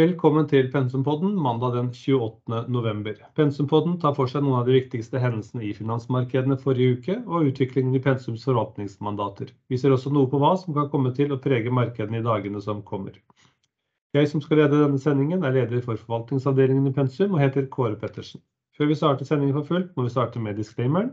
Velkommen til Pensumpodden mandag den 28. november. Pensumpodden tar for seg noen av de viktigste hendelsene i finansmarkedene forrige uke, og utviklingen i Pensums forvaltningsmandater. Vi ser også noe på hva som kan komme til å prege markedene i dagene som kommer. Jeg som skal lede denne sendingen er leder for forvaltningsavdelingen i Pensum og heter Kåre Pettersen. Før vi starter sendingen for fullt, må vi starte med disclaimeren.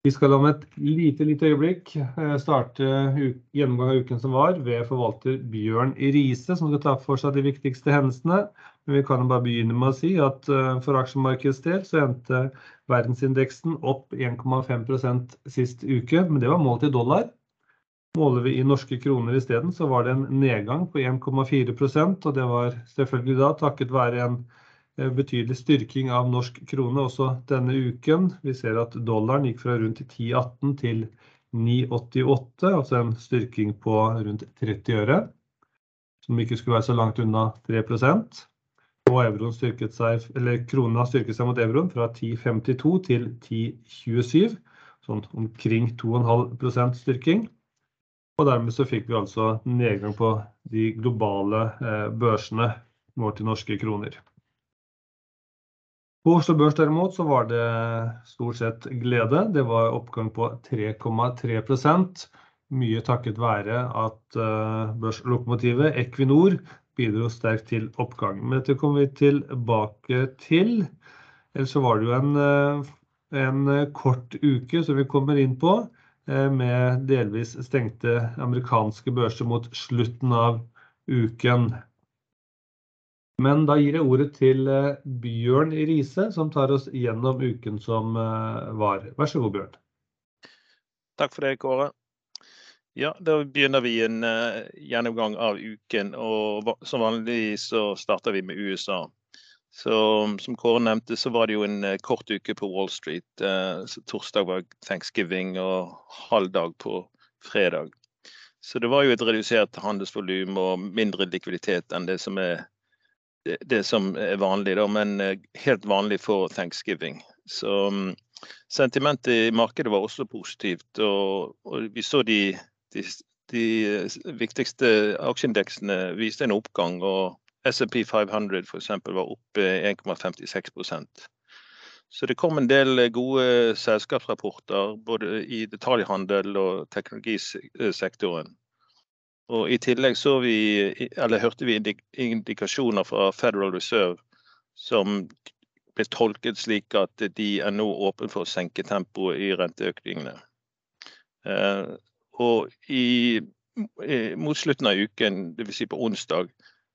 Vi skal om et lite, lite øyeblikk eh, starte gjennomgang av uken som var ved forvalter Bjørn Riise, som skal ta for seg de viktigste hendelsene. Men vi kan bare begynne med å si at eh, for aksjemarkedets del så endte verdensindeksen opp 1,5% sist uke, men det var målt i dollar. Måler vi i norske kroner isteden, så var det en nedgang på 1,4% og det var selvfølgelig da takket være en betydelig styrking av norsk krone også denne uken. Vi ser at dollaren gikk fra rundt 10,18 til 9,88, altså en styrking på rundt 30 øre, som ikke skulle være så langt unna 3 Og styrket seg, kronen styrket seg mot euroen fra 10,52 til 10,27, sånn omkring 2,5% styrking. Og dermed så fikk vi altså nedgang på de globale eh, børsene målt i norske kroner. På Oslo Børs derimot så var det stort sett glede. Det var oppgang på 3,3% Mye takket være at eh, børslokomotivet Equinor bidro sterkt til oppgangen. Men dette kommer vi tilbake til. Ellers så var det jo en, eh, en kort uke som vi kommer inn på, eh, med delvis stengte amerikanske børser mot slutten av uken. Men da gir jeg ordet til eh, Bjørn Riise, som tar oss gjennom uken som eh, var. Vær så god, Bjørn. Takk for det, Kåre. Ja, Da begynner vi en uh, gjennomgang av uken. og Som vanlig så starter vi med USA. Så Som Kåre nevnte, så var det jo en kort uke på Wall Street. Uh, torsdag var thanksgiving og halv dag på fredag. Så det var jo et redusert handelsvolum og mindre likviditet enn det som er det som er vanlig, da, men eh, helt vanlig for thanksgiving. Så mm, sentimentet i markedet var også positivt. Og, og vi så de, de, de, viktigste aksjeindeksene viste en oppgang. og SMP 500 f.eks. var oppe 1,56% Så det kom en del gode selskapsrapporter både i detaljhandel og teknologisektoren. Og I tillegg så vi, eller hørte vi indikasjoner fra Federal Reserve som ble tolket slik at de er nå åpne for å senke tempoet i renteøkningene. Eh, og i, mot slutten av uken, dvs. Si på onsdag,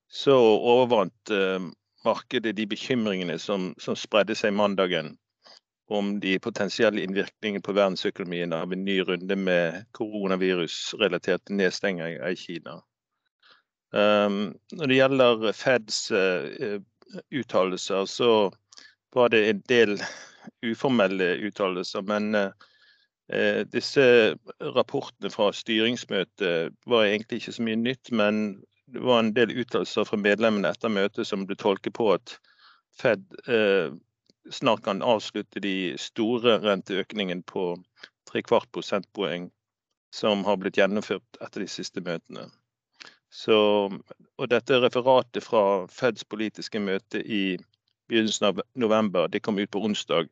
så overvant eh, markedet de bekymringene som, som spredde seg mandagen om de potensielle innvirkningene på verdensøkonomien av en ny runde med koronavirusrelaterte nedstenginger i Kina. Um, når det gjelder Feds uh, uttalelser, så var det en del uformelle uttalelser. Men uh, disse rapportene fra styringsmøtet var egentlig ikke så mye nytt. Men det var en del uttalelser fra medlemmene etter møtet som ble tolket på at Fed snart kan avslutte de store renteøkningene på tre kvart prosentpoeng som har blitt gjennomført etter de siste møtene. Så, og dette referatet fra Feds politiske møte i begynnelsen av november det kom ut på onsdag.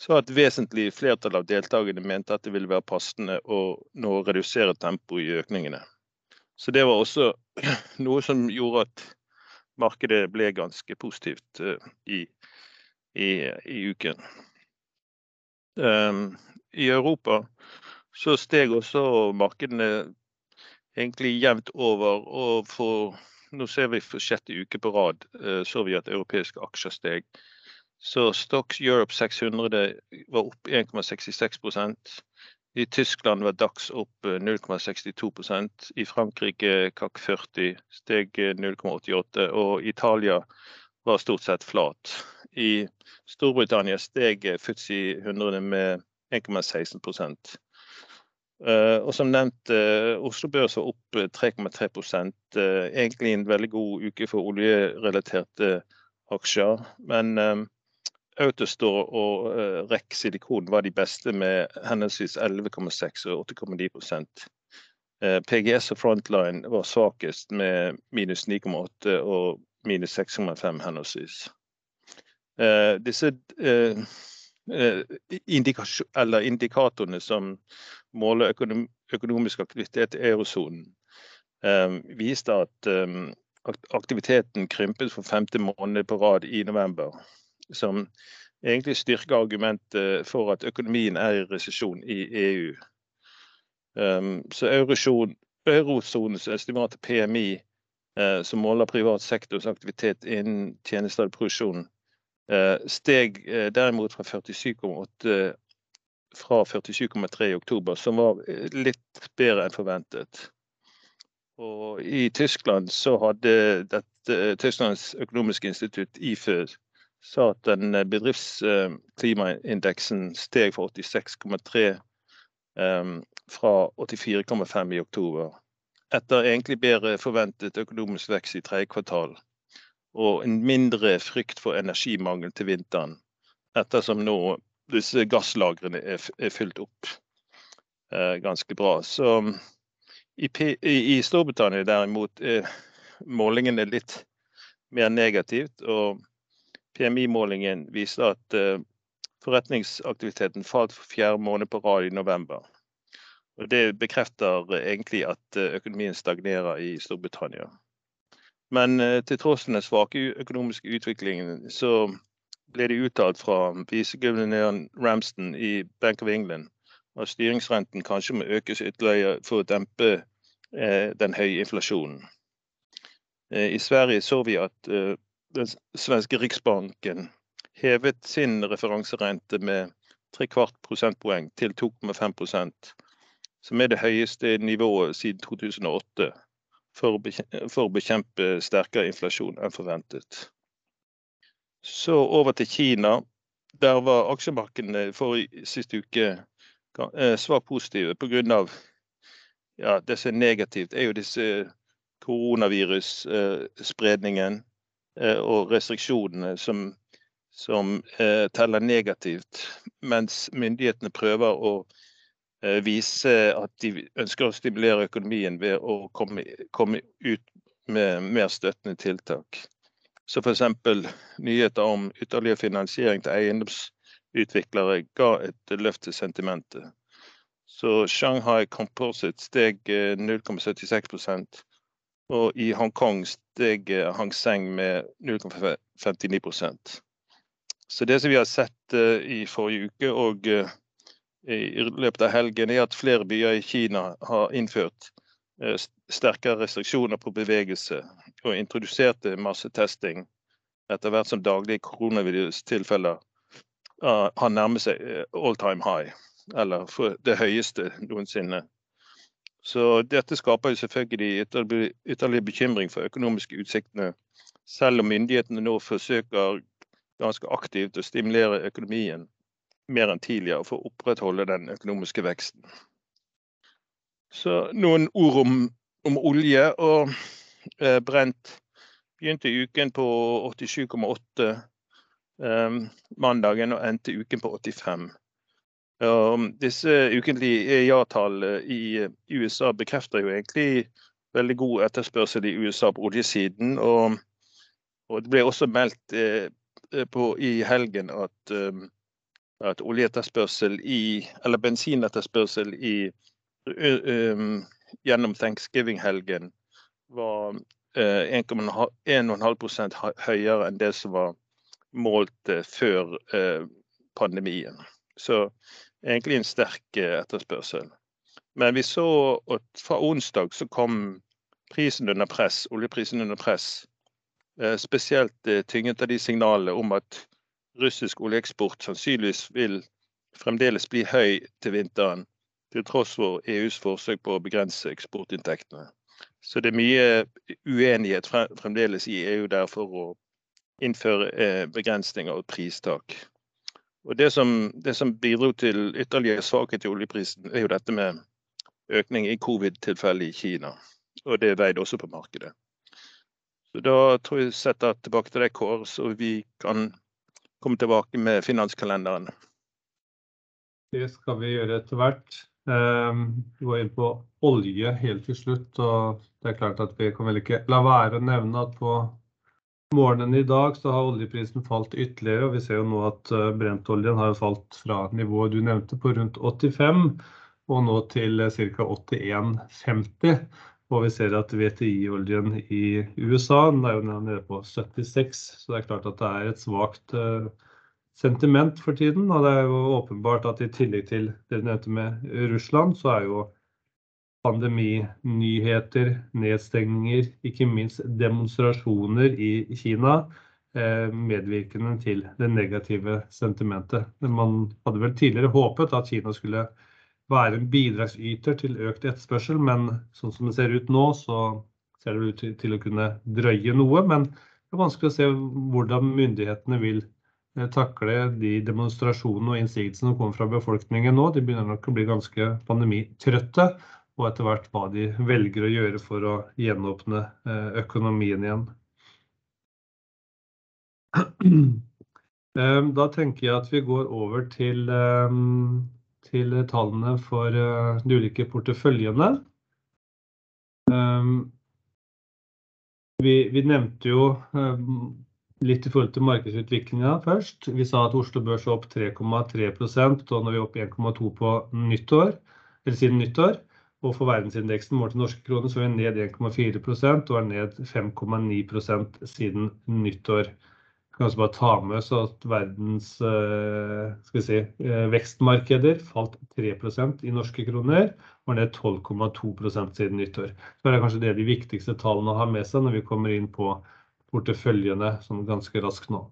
Så et vesentlig flertall av deltakerne mente at det ville være passende å nå redusere tempoet i økningene. Så det var også noe som gjorde at markedet ble ganske positivt i i i, i uken. Um, I Europa så steg også markedene egentlig jevnt over. og for, Nå ser vi for sjette uke på rad uh, så vi at europeiske aksjer steg. Så Stocks Europe 600 var opp 1,66% I Tyskland var DAX opp 0,62% I Frankrike CAC 40 steg 0,88 og Italia var stort sett flat. I Storbritannia steg Futsi 100 med 1,16 Uh, og som nevnt, uh, Oslo Børs var opp 3,3 uh, Egentlig en veldig god uke for oljerelaterte aksjer. Men Autostore og REC Silikon var de beste med henholdsvis 11,6 og 8,9 uh, PGS og Frontline var svakest med minus 9,8 og minus 6,5 henholdsvis. Uh, disse indikatorene som måler økonom økonomisk aktivitet i eurosonen, viste at aktiviteten krympet for femte måned på rad i november. Som egentlig styrker argumentet for at økonomien er i resesjon i EU. Så eurosonens estimat PMI, som måler privat sektors aktivitet innen tjenester og produksjon, Eh, steg eh, derimot fra 47,8 fra 47,3 i oktober, som var eh, litt bedre enn forventet. Og I Tyskland så hadde dette, Tysklands økonomiske institutt, IFØ, sa at den bedriftsklimaindeksen steg fra 86,3 um, fra 84,5 i oktober. Etter egentlig bedre forventet økonomisk vekst i tredje kvartal og en mindre frykt for energimangel til vinteren. Ettersom nå disse gasslagrene er, er fylt opp eh, ganske bra. Så i, i, Storbritannia derimot er målingene litt mer negativt. Og PMI-målingen viser at eh, forretningsaktiviteten falt for fjerde måned på rad i november. Og Det bekrefter egentlig at eh, økonomien stagnerer i Storbritannia. Men eh, til tross den svake økonomiske utviklingen, så ble det uttalt fra viseguvernøren Ramston i Bank of England at styringsrenten kanskje må økes ytterligere for å dempe eh, den høye inflasjonen. Eh, I Sverige så vi at den svenske riksbanken hevet sin referanserente med tre kvart prosentpoeng til 2,5% som er det høyeste nivået siden 2008 for å bekjempe sterkere inflasjon enn forventet. Så over til Kina. Der var aksjemarkedene for sist uke eh, svakt positive pga. Ja, det som er negativt, er jo disse koronavirusspredningen eh, og restriksjonene som, som teller negativt, mens myndighetene prøver å Eh, vise at de ønsker å stimulere økonomien ved å komme, komme ut med mer støttende tiltak. Så f.eks. nyheter om ytterligere finansiering til eiendomsutviklere ga et løft til sentimentet. Så Shanghai Composite steg 0,76 eh, og i Hongkong steg eh, Hang Seng med 0,59% Så det som vi har sett i forrige uke og i løpet av helgen, er at flere byer i Kina har innført eh, sterkere restriksjoner på bevegelse og introduserte massetesting etter hvert som daglige koronavirustilfeller uh, har nærmet seg eh, all time high, eller det høyeste noensinne. Så dette skaper jo selvfølgelig ytterligere bekymring for økonomiske utsiktene, selv om myndighetene nå forsøker ganske aktivt å stimulere økonomien mer enn tidligere for å opprettholde den økonomiske veksten. Så noen ord om, om olje. og eh, Brent begynte uken på 87,8 eh, mandagen og endte uken på 85. Og disse ukentlige ja-tallene i USA bekrefter jo egentlig veldig god etterspørsel i USA på oljesiden. Og, og det ble også meldt eh, på i helgen at um, at oljeetterspørsel i, eller bensinetterspørsel i, um, gjennom thanksgiving-helgen var uh, 1,5 høyere enn det som var målt uh, før uh, pandemien. Så egentlig en sterk etterspørsel. Men vi så at fra onsdag så kom prisen under press, oljeprisen under press. Spesielt tynget av de signalene om at russisk oljeeksport sannsynligvis vil fremdeles bli høy til vinteren til tross for EUs forsøk på å begrense eksportinntektene. Så det er mye uenighet fremdeles i EU der for å innføre eh, begrensninger og pristak. Og det som, det som bidro til ytterligere svakhet i oljeprisen, er jo dette med økning i covid-tilfellet i Kina. Og det veide også på markedet. Så Da tror jeg setter tilbake til deg, Kåre, så vi kan komme tilbake med finanskalenderen. Det skal vi gjøre etter hvert. Du vi går inn på olje helt til slutt. og det er klart at Vi kan vel ikke la være å nevne at på morgenen i dag så har oljeprisen falt ytterligere. og Vi ser jo nå at eh, brentoljen har falt fra nivået du nevnte på rundt 85 og nå til ca. 81,50. Og vi ser at VTI-oljen i USA er jo nede på 76, så det er klart at det er et svakt uh, sentiment for tiden. Og det er jo åpenbart at i tillegg til det du nevnte med Russland, så er jo pandeminyheter, nedstengninger, ikke minst demonstrasjoner i Kina uh, medvirkende til det negative sentimentet. Man hadde vel tidligere håpet at Kina skulle være en bidragsyter til økt etterspørsel, men sånn som det ser ut nå, så ser det ut til å kunne drøye noe. Men det er vanskelig å se hvordan myndighetene vil eh, takle de demonstrasjonene og innsigelsene som kommer fra befolkningen nå. De begynner nok å bli ganske pandemitrøtte, og etter hvert hva de velger å gjøre for å gjenåpne eh, økonomien igjen. Eh, da tenker jeg at vi går over til til tallene for eh, de ulike porteføljene. Ehm, vi, vi nevnte jo ehm, litt i forhold til markedsutviklinga først. Vi sa at Oslo Børs var opp 3,3 og nå er vi opp 1,2 på nyttår, eller siden nyttår. Og for verdensindeksen målt i norske kroner så er vi ned 1,4% og er ned 5,9% siden nyttår kan også bare ta med oss at verdens eh, si, eh, vekstmarkeder falt 3% i norske kroner, og ned 12,2% siden nyttår. Så er det kanskje det de viktigste tallene å ha med seg når vi kommer inn på porteføljene sånn ganske raskt nå.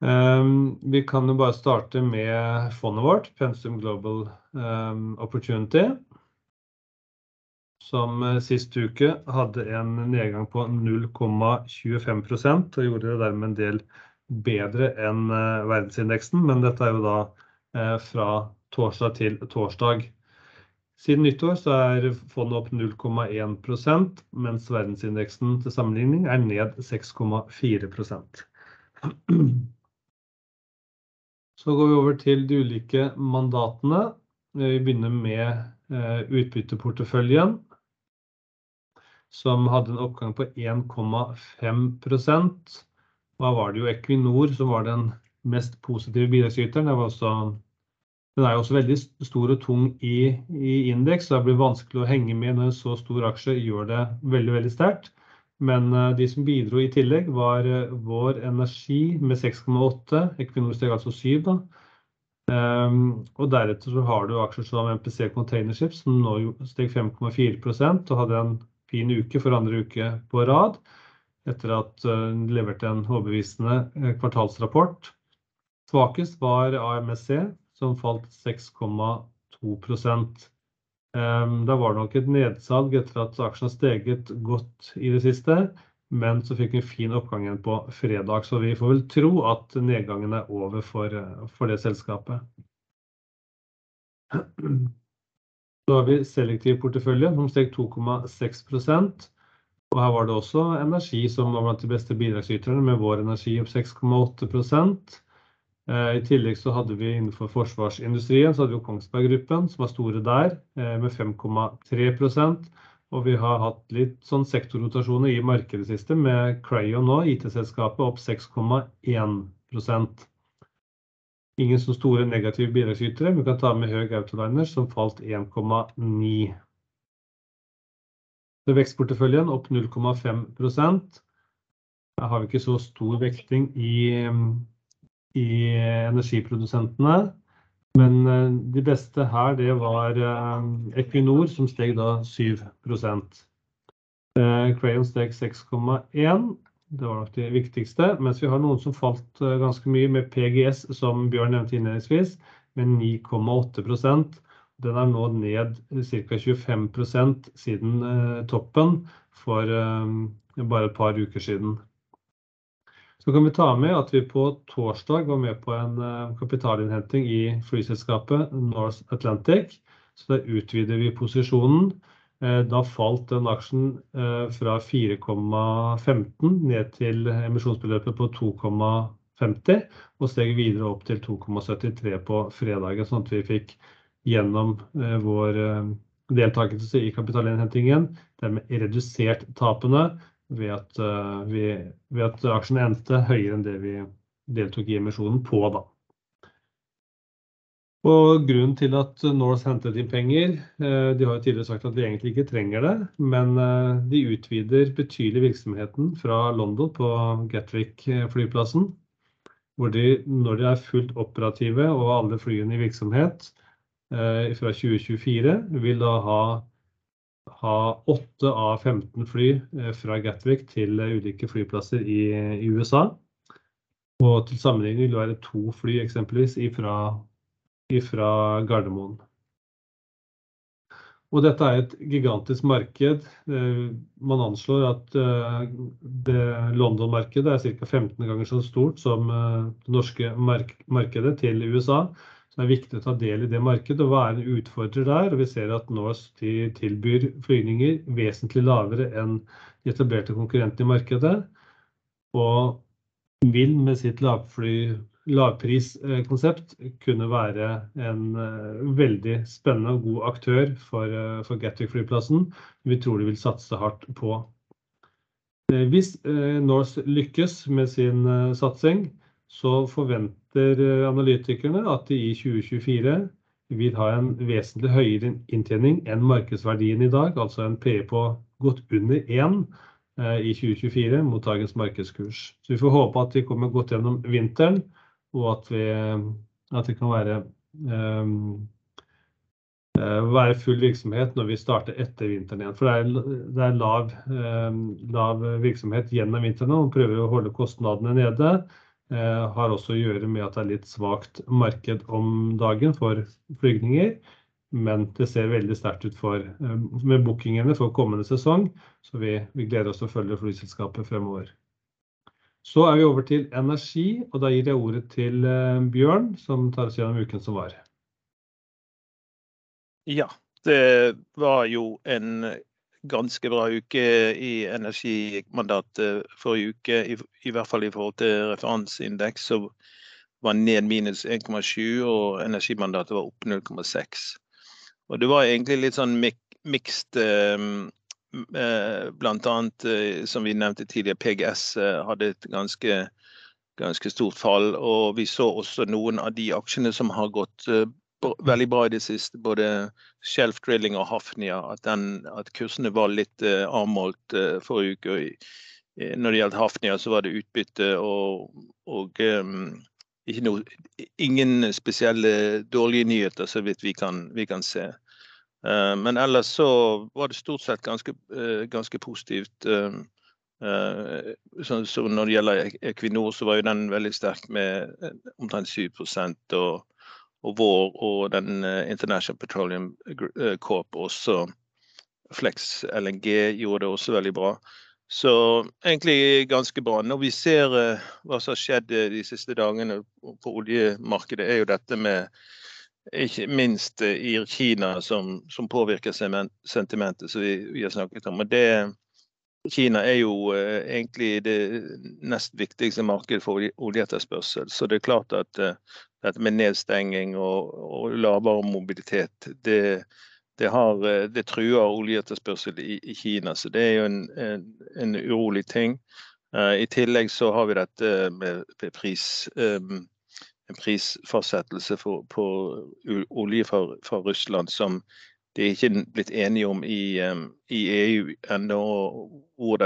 Um, vi kan jo bare starte med fondet vårt, Pensum Global um, Opportunity som eh, sist uke hadde en nedgang på 0,25% og gjorde det dermed en del bedre enn eh, verdensindeksen. Men dette er jo da eh, fra torsdag til torsdag. Siden nyttår så er fondet opp 0,1% mens verdensindeksen til sammenligning er ned 6,4% Så går vi over til de ulike mandatene. Vi begynner med utbytteporteføljen som hadde en oppgang på 1,5 Da var det jo Equinor som var den mest positive bidragsyteren. den er jo også veldig stor og tung i, i indeks, så det blir vanskelig å henge med når en så stor aksje gjør det veldig veldig sterkt. Men uh, de som bidro i tillegg, var uh, Vår Energi med 6,8. Equinor steg altså 7. da. Um, og deretter så har du aksjer som MPC Containership, som nå steg 5,4% og hadde en fin uke for andre uke på rad. Etter at den uh, leverte en overbevisende uh, kvartalsrapport. Svakest var AMSC, som falt 6,2 um, Da var det nok et nedsalg etter at aksjen har steget godt i det siste. Men så fikk vi fin oppgang igjen på fredag, så vi får vel tro at nedgangen er over for, uh, for det selskapet. Så har vi selektiv portefølje som steg 2,6% og Her var det også energi som var blant de beste bidragsyterne, med vår energi opp 6,8 eh, I tillegg så hadde vi innenfor forsvarsindustrien så hadde vi Kongsberg Gruppen, som var store der, eh, med 5,3% og vi har hatt litt sånn sektorrotasjoner i markedet siste, med Crayon nå, IT-selskapet, opp 6,1 Ingen så store negative bidragsytere. Vi kan ta med Høg Autoliner, som falt 1,9. Vekstporteføljen opp 0,5% Her har vi ikke så stor vekting i, i energiprodusentene. Men eh, de beste her, det var eh, Equinor, som steg da 7 eh, Crayon steg 6,1 det var nok det viktigste. Mens vi har noen som falt eh, ganske mye, med PGS, som Bjørn nevnte innledningsvis, med 9,8% Den er nå ned ca. 25% siden toppen for bare et par uker siden. Så kan vi ta med at vi på torsdag var med på en kapitalinnhenting i flyselskapet North Atlantic. Så da utvider vi posisjonen. Da falt den aksjen fra 4,15 ned til emisjonsbeløpet på 2,50 og steg videre opp til 2,73 på fredagen, sånn at vi fikk gjennom vår deltakelse i kapitalinnhentingen, dermed redusert tapene ved at aksjen endte høyere enn det vi deltok i emisjonen på da. Grunnen til at Norse hentet inn penger, de har jo tidligere sagt at de egentlig ikke trenger det, men de utvider betydelig virksomheten fra London på Gatwick flyplassen, hvor de når de er fullt operative og alle flyene i virksomhet fra 2024, vil da ha 8 av 15 fly fra Gatwick til ulike flyplasser i USA. Og Til sammenligning vil det være to fly eksempelvis fra Gardermoen. Dette er et gigantisk marked. Man anslår at London markedet er ca. 15 ganger så stort som det norske markedet til USA. Så det er viktig å ta del i det markedet og være en utfordrer der. Vi ser at Norse tilbyr flygninger vesentlig lavere enn de etablerte konkurrentene i markedet, og vil med sitt lavpriskonsept kunne være en veldig spennende og god aktør for Gatwick flyplassen. Vi tror de vil satse hardt på. Hvis Norse lykkes med sin satsing, så forventer analytikerne at de i 2024 vil ha en vesentlig høyere inntjening enn markedsverdien i dag, altså en PE på godt under 1 i 2024 mot dagens markedskurs. Så vi får håpe at de kommer godt gjennom vinteren, og at det kan være full virksomhet når vi starter etter vinteren igjen. For det er lav virksomhet gjennom vinteren, og prøver å holde kostnadene nede. Har også å gjøre med at det er litt svakt marked om dagen for flygninger, men det ser veldig sterkt ut med bookingene for kommende sesong. Så vi gleder oss til å følge flyselskapet fremover. Så er vi over til energi, og da gir jeg ordet til Bjørn, som tar oss gjennom uken som var. Ja, det var jo en ganske bra uke i energimandatet forrige uke, i hvert fall i forhold til referanseindeks, som var ned minus 1,7, og energimandatet var opp 0,6. Og Det var egentlig litt sånn mixed, blant annet som vi nevnte tidligere, PGS hadde et ganske stort fall, og vi så også noen av de aksjene som har gått veldig bra i det siste, både Shelf Drilling og Hafnia, at kursene var litt avmålt forrige uke. Når det gjaldt Hafnia, så var det utbytte og ingen spesielle dårlige nyheter så vidt vi kan se. Men ellers så var det stort sett ganske positivt. Så når det gjelder Equinor, så var jo den veldig sterk med omtrent 7 og, og Vår og den International Petroleum Corp også. Flex LNG gjorde det også veldig bra. Så egentlig ganske bra. Når vi ser hva som har skjedd de siste dagene på oljemarkedet, er jo dette med ikke minst i Kina som påvirker sentimentet som vi har snakket om. Og det Kina er jo egentlig det nest viktigste markedet for oljeetterspørsel. Så det er klart at dette med nedstenging og lavere mobilitet, det truer oljeetterspørsel i Kina. Så det er jo en urolig ting. I tillegg så har vi dette med prisfastsettelse på olje fra Russland, som de ikke er blitt enige om i EU ennå, hvor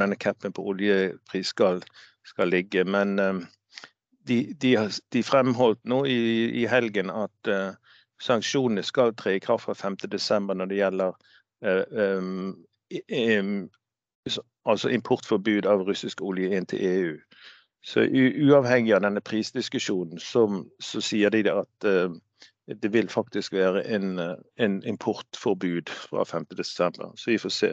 denne capen på oljepris skal ligge. Men de fremholdt nå i helgen at sanksjonene skal tre i kraft fra 5. desember når det gjelder importforbud av russisk olje inn til EU. Så uavhengig av denne prisdiskusjonen, så, så sier de at uh, det vil faktisk være en, en importforbud fra 5.12. Så vi får se.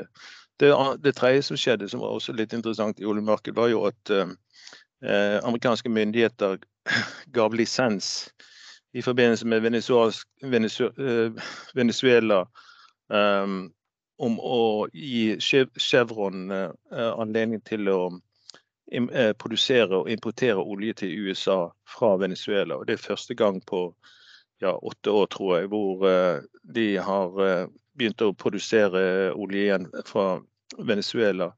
Det, det, tredje som skjedde, som var også litt interessant i oljemarkedet, var jo at uh, amerikanske myndigheter gav lisens i forbindelse med Venezuela um, om å gi Chevron uh, anledning til å produsere og importere olje til USA fra Venezuela. Og Det er første gang på ja, åtte år, tror jeg, hvor uh, de har begynt å produsere olje igjen fra Venezuela.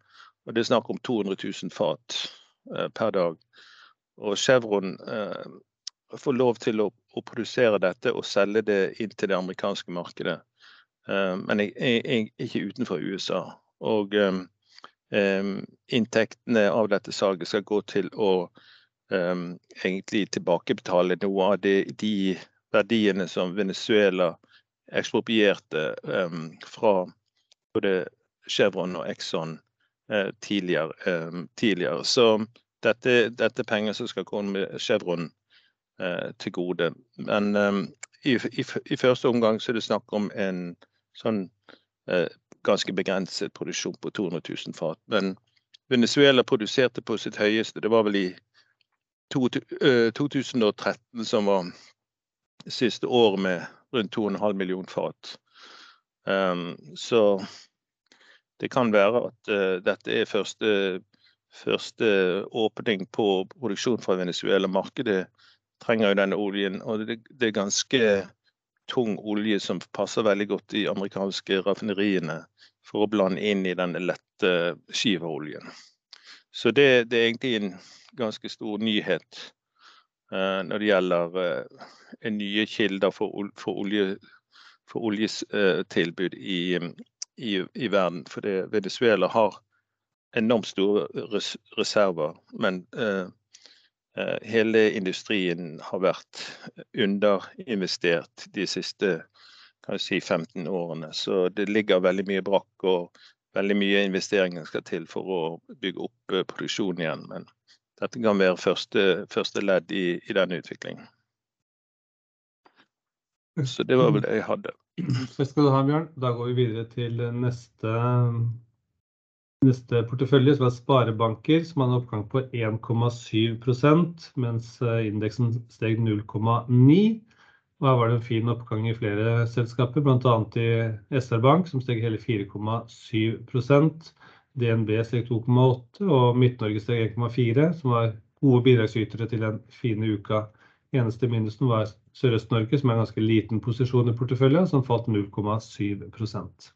Og Det er snakk om 200 000 fat per dag. Og Chevron får lov til å, å, produsere dette og selge det inn til det amerikanske markedet. Men jeg, jeg, ikke utenfor USA. Og um, inntektene av dette salget skal gå til å um, egentlig tilbakebetale noe av de, de verdiene som Venezuela eksproprierte fra både Chevron og Exxon uh, tidligere, tidligere. Så dette, dette er penger som skal komme Chevron uh, til gode. Men ehm, i, i, i, første omgang så er det snakk om en sånn eh, ganske begrenset produksjon på 200 000 fat. Men Venezuela produserte på sitt høyeste, det var vel i 2013 eh, som var siste året med rundt 2,5 millioner fat. Um, så det kan være at uh, dette er første, første åpning på produksjon fra Venezuela. Markedet trenger jo denne oljen. Og det, det, er ganske tung olje som passer veldig godt i amerikanske raffineriene for å blande inn i denne lette skiveoljen. Så det, det, er egentlig en ganske stor nyhet uh, når det gjelder uh, nye kilder for, for, olje, for oljetilbud uh, i, i, i, verden. For Venezuela har enormt store res reserver, men uh, Eh, hele industrien har vært underinvestert de siste si, 15 årene. Så det ligger veldig mye brakk, og veldig mye investeringer skal til for å bygge opp eh, produksjonen igjen. Men dette kan være første, første ledd i, i denne utviklingen. Så det var vel det jeg hadde. Takk skal du ha, Bjørn. Da går vi videre til neste Neste portefølje som er sparebanker, som har en oppgang på 1,7 mens eh, indeksen steg 0,9 og Her var det en fin oppgang i flere selskaper, bl.a. i SR Bank, som steg hele 4,7% DNB steg 2,8 og Midt-Norge steg 1,4 som var gode bidragsytere til den fine uka. Eneste minusen var Sørøst-Norge, som er en ganske liten posisjon i porteføljen, som falt 0,7%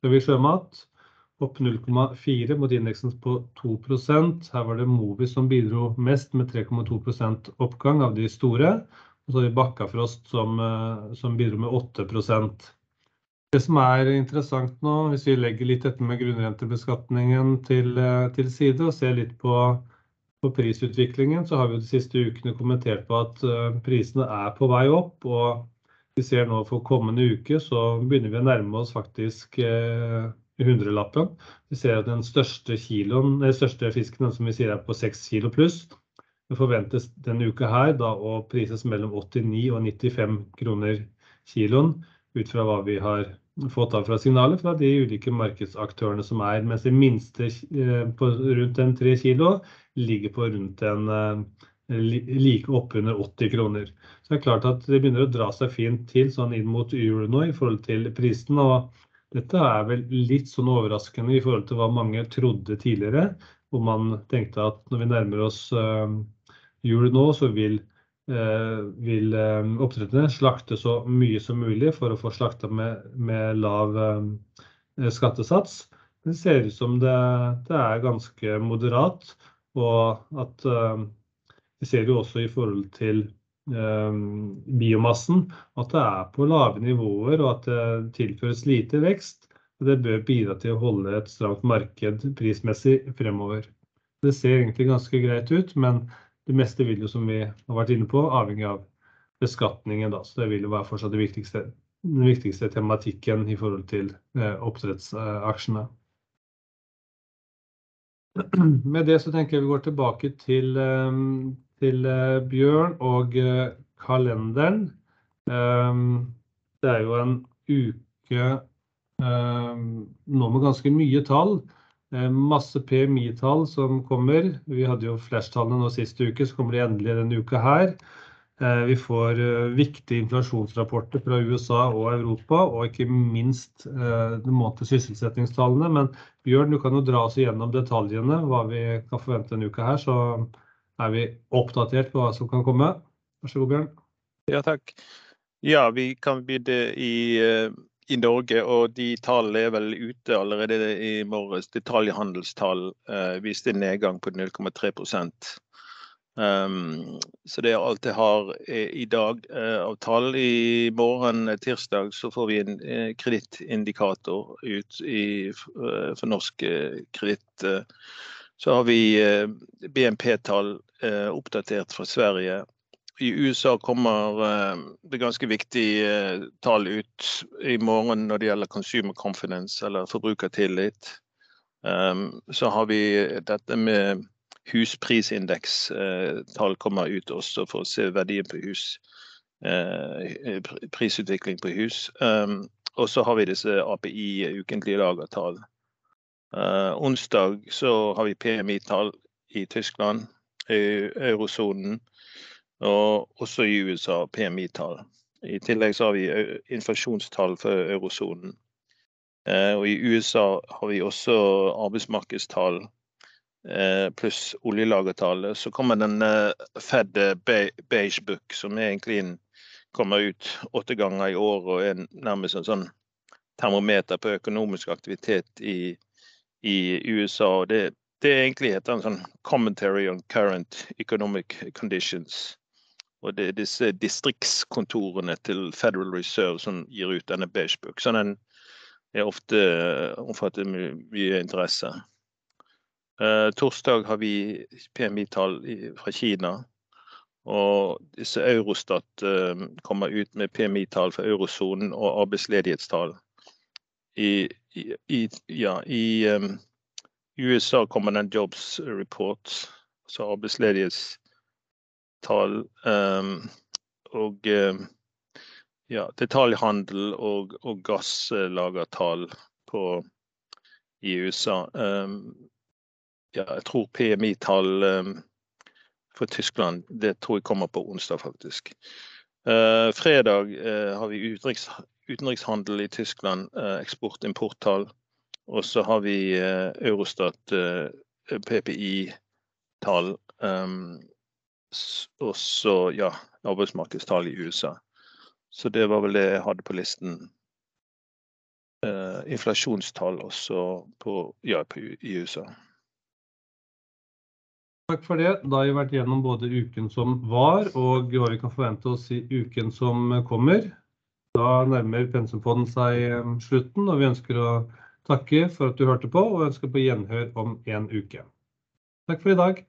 Skal vi sjømat opp 0,4 mot indeksen på 2% Her var det Movi som bidro mest med 3,2% oppgang av de store. Og så har vi Bakkafrost som, eh, som bidro med 8% Det som er interessant nå, hvis vi legger litt dette med grunnrentebeskatningen til, eh, til side og ser litt på, på, prisutviklingen, så har vi de siste ukene kommentert på at eh, prisene er på vei opp. og vi ser nå for kommende uke så begynner vi å nærme oss faktisk eh, hundrelappen. Vi ser at den største, kiloen, den største fisken som vi sier er på 6 kilo pluss, det forventes denne uka her da å prises mellom 89 og 95 kroner kiloen ut fra hva vi har fått av fra signaler fra de ulike markedsaktørene som er, mens det minste eh, på rundt en 3 kilo ligger på rundt en eh, like oppunder 80 kroner. Så det er klart at det begynner å dra seg fint til sånn inn mot euro nå i forhold til prisen. og dette er vel litt sånn overraskende i forhold til hva mange trodde tidligere. Hvor man tenkte at når vi nærmer oss uh, jul nå, så vil, uh, vil uh, oppdretterne slakte så mye som mulig for å få slakta med, med lav skattesats. Det ser ut som det, det er ganske moderat, og at vi ser jo også i forhold til eh, biomassen at det er på lave nivåer og at det tilføres lite vekst. og Det bør bidra til å holde et stramt marked prismessig fremover. Det ser egentlig ganske greit ut, men det meste vil jo, som vi har vært inne på, avhengig av beskatningen. Da. Så det vil jo være fortsatt det viktigste, den viktigste tematikken i forhold til eh, oppdrettsaksjene. med det så tenker jeg vi går tilbake til, til Bjørn og kalenderen. Det er jo en uke nå med ganske mye tall. Masse PMI-tall som kommer. Vi hadde jo flash-tallene nå sist uke, så kommer de endelig denne uka her. Vi får viktige inflasjonsrapporter fra USA og Europa, og ikke minst de månedlige sysselsettingstallene. Men Bjørn, du kan jo dra oss igjennom detaljene, hva vi kan forvente denne uka her, så er vi oppdatert på hva som kan komme. Vær så god, Bjørn. Ja, takk. Ja, vi kan begynne i i Norge, og de tallene er vel ute allerede i morges. Detaljhandelstall viste en nedgang på 0,3% Så det er alt jeg har i dag av tall. I morgen, tirsdag, så får vi en kredittindikator ut for norsk kreditt. Så har vi BNP-tall oppdatert fra Sverige. I USA kommer det ganske viktige tall ut i morgen når det gjelder consumer confidence eller forbrukertillit. Så har vi dette med husprisindeks. Tall kommer ut også for å se verdien på hus, prisutvikling på hus. Og så har vi disse API ukentlige lagertall. Onsdag så har vi PMI-tall i Tyskland, eurosonen og også i USA PMI-tall. I tillegg så har vi inflasjonstall for eurosonen. Og i USA har vi også arbeidsmarkedstall pluss oljelagertallet. Så kommer den Fed Beige Book, som egentlig kommer ut åtte ganger i år og er nærmest en sånn termometer på økonomisk aktivitet i USA. Det er egentlig heter en sånn Commentary on Current Economic Conditions. Og det er disse distriktskontorene til Federal Reserve som gir ut denne Beige Book. Så den er ofte omfattet mye interesse. Torsdag har vi PMI-tall fra Kina, og disse Eurostat kommer ut med PMI-tall for eurosonen og arbeidsledighetstall. I USA kommer den Jobs Report, så Um, og detaljhandel og gasslagertall i USA. Jeg tror PMI-tall for Tyskland, det tror jeg kommer på onsdag faktisk. Fredag har vi utenrikshandel i Tyskland, eksport importtall. Og så har vi Eurostat PPI-tall. Og så arbeidsmarkedstall i USA. Så det var vel det jeg hadde på listen. Inflasjonstall også i USA. Takk for det. Da har vi vært gjennom både uken som var og hva vi kan forvente oss i uken som kommer. Da nærmer Pensumpodden seg slutten, og vi ønsker å takke for at du hørte på og ønsker på gjenhør om en uke. Takk for i dag.